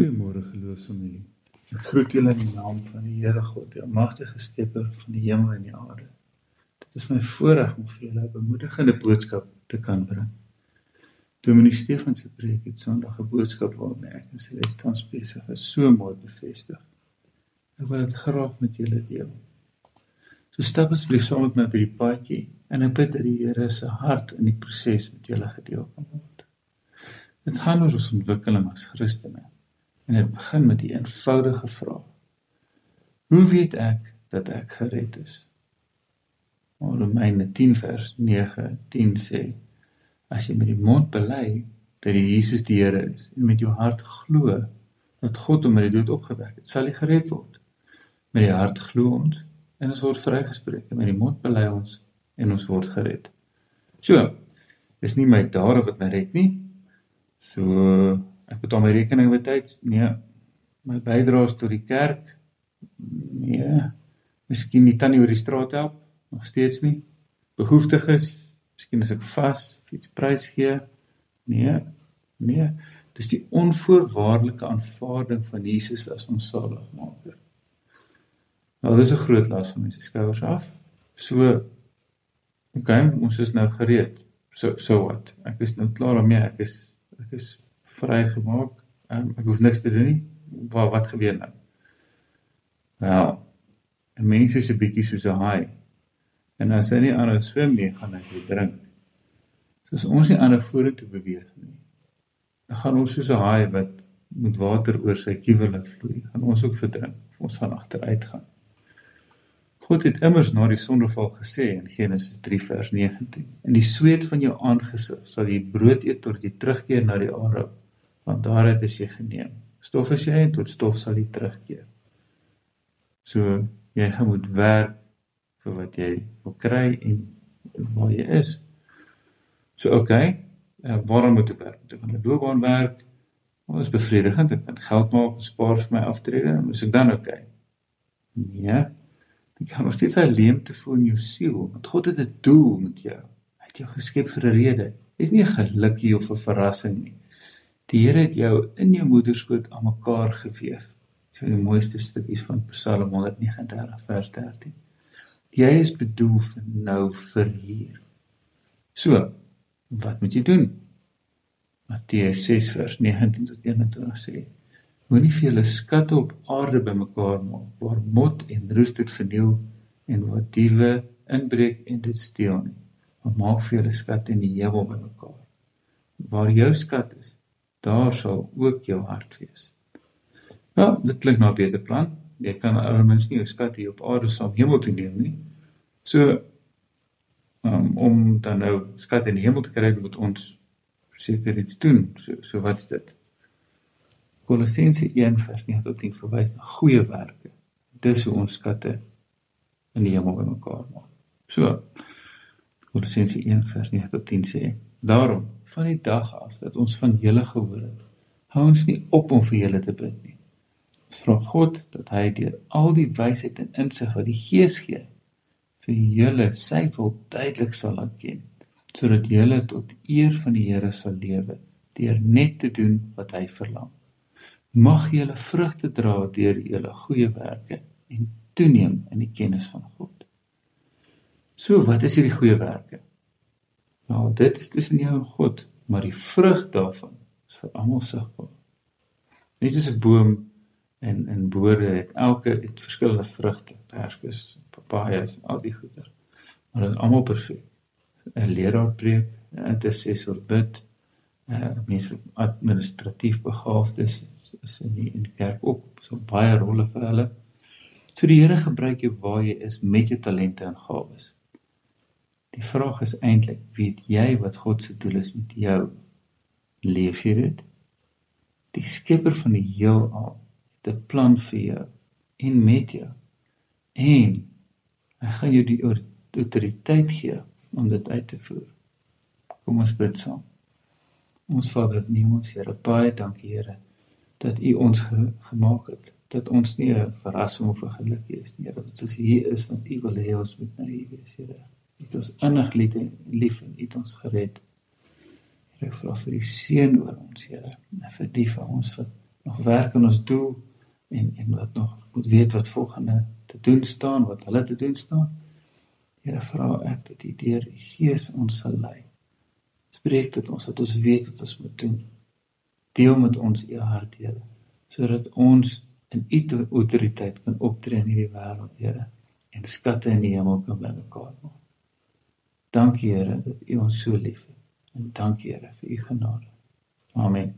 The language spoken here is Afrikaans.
Goeiemôre geloofsfamilie. Ek groet julle in die naam van die Here God, die almagtige skepper van die hemel en die aarde. Dit is my voorreg om vir julle 'n bemoedigende boodskap te kan bring. Dominee Stefan se preek het Sondag 'n boodskap waarmee ek en Celeste tans besig is, so mooi bevestig. Ek wil dit graag met julle deel. So stap asseblief saam met my by die paadjie en ek bid dat die Here se hart in die proses met julle gedeel kan word. Dit gaan oor ons ontwikkeling as Christene. En dit begin met die eenvoudige vraag: Hoe weet ek dat ek gered is? Romeine 10 vers 9 10 sê: As jy met die mond bely dat die Jesus die Here is en met jou hart glo dat God hom uit die dood opgewek het, sal jy gered word. Met die hart glo ons en ons word vrygespreek en met die mond bely ons en ons word gered. So, dis nie my dade wat my red nie. So Ek betaal my rekening betyds. Nee. My bydraes tot die kerk. Nee. Miskien die tannie oor die straat help, nog steeds nie. Behoeftiges, miskien as ek vas iets prys gee. Nee. Nee. Dis die onvoorwaardelike aanvaarding van Jesus as ons saligmaker. Nou dis 'n groot las van mense skouers af. So OK, ons is nou gereed. So so wat? Ek is nou klaar daarmee. Ek is ek is vrygemaak. Um, ek hoef niks te doen nie. Wat wat gebeur nou? Wel, 'n mens is 'n bietjie soos 'n haai. En as hy nie aanhou swem nie, gaan hy drink. Soos ons nie aanhou vorentoe beweeg nie. Dan gaan ons soos 'n haai wat met water oor sy kiewel laat vloei, gaan ons ook verdrink. Ons gaan agteruit gaan. God het immers na die sondeval gesê in Genesis 3 vers 19: "In die sweet van jou aangesig sal jy brood eet tot jy terugkeer na die aarde." want daaruit is jy geneem. Stof is jy en tot stof sal jy terugkeer. So jy gaan moet werk vir wat jy wil kry en waar jy is. So okay, uh, waarom moet ek werk? Moet ek aan 'n loopbaan werk? Is bevredigend? Ek kan geld maak spaar vir my aftrede. Is ek dan? Okay? Nee. Jy kan nog steeds 'n leemte voel in jou siel, want God het 'n doel met jou. Hy het jou geskep vir 'n rede. Dis nie 'n gelukkie of 'n verrassing nie. Die Here het jou in jou moederskoot aan mekaar een van die mooiste stukkies van Psalm 139 vers 13. Jy is bedoel vir nou vir hier. So, wat moet jy doen? Matteus 6 vers 19 tot 21 sê: Moenie vir julle skatte op aarde bymekaar maak waar mot en roes dit verniel en waar diewe inbreek en dit steel nie. Maar maak vir julle skatte in die hemel bymekaar. Waar jou skat is, daar sal ook jou hart wees. Nou, dit klink na 'n beter plan. Jy kan almens nie jou skat hier op aarde saam hemel toe neem nie. So um, om dan nou skat in die hemel te kry, moet ons seker iets doen. So so wat's dit? Kolossense 1:9-10 verwys na goeie werke. Dis hoe ons skatte in die hemel bymekaar maak. So Kolossense 1:9-10 sê Daarom, van die dag af dat ons van julle gehoor het, hou ons nie op om vir julle te bid nie. Ons vra God dat hy deur al die wysheid en insig wat die Gees gee, vir julle sy wil duidelik sal laat ken, sodat julle tot eer van die Here sal lewe deur net te doen wat hy verlang. Mag julle vrugte dra deur julle goeie werke en toeneem in die kennis van God. So, wat is hierdie goeie werke? Nou, dit is tussen jou en God, maar die vrug daarvan is vir almal sigbaar. Net soos 'n boom en en bode het elke het verskillende vrugte, perskes, papajas, al die goeder. Maar dit is almal perfek. 'n Leraar preek, 'n intercessor bid, 'n mens administratief begaafdes is in die in die kerk ook so baie rolle vir hulle. So die Here gebruik jou waar jy is met jou talente en gawes. Die vraag is eintlik, weet jy wat God se doel is met jou? Leef jy dit? Die skepper van die heelal het 'n plan vir jou en met jou. En hy gaan jou die autoriteit gee om dit uit te voer. Kom ons bid saam. Ons Vader, neem ons Here, baie dankie Here dat U ons ge gemaak het. Dat ons nie 'n verrassing of 'n geluk is nie, dat ons hier is want U wil hê ons moet nou hier wees, Here het ons innig lief en lief en het ons gered. Here vra vir die seën oor ons Here, en vir die van ons wat nog werk aan ons doel en en wat nog moet weet wat volgende te doen staan, wat hulle te doen staan. Here vra ek dat U deur U Gees ons sal lei. Spreek tot ons dat ons weet wat ons moet doen. Deel met ons U hart, Here, sodat ons in U autoriteit kan optree in hierdie wêreld, Here, en skatte in die hemel kan bymekaar maak. Dankie Here dat U ons so liefhet. En dankie Here vir U genade. Amen.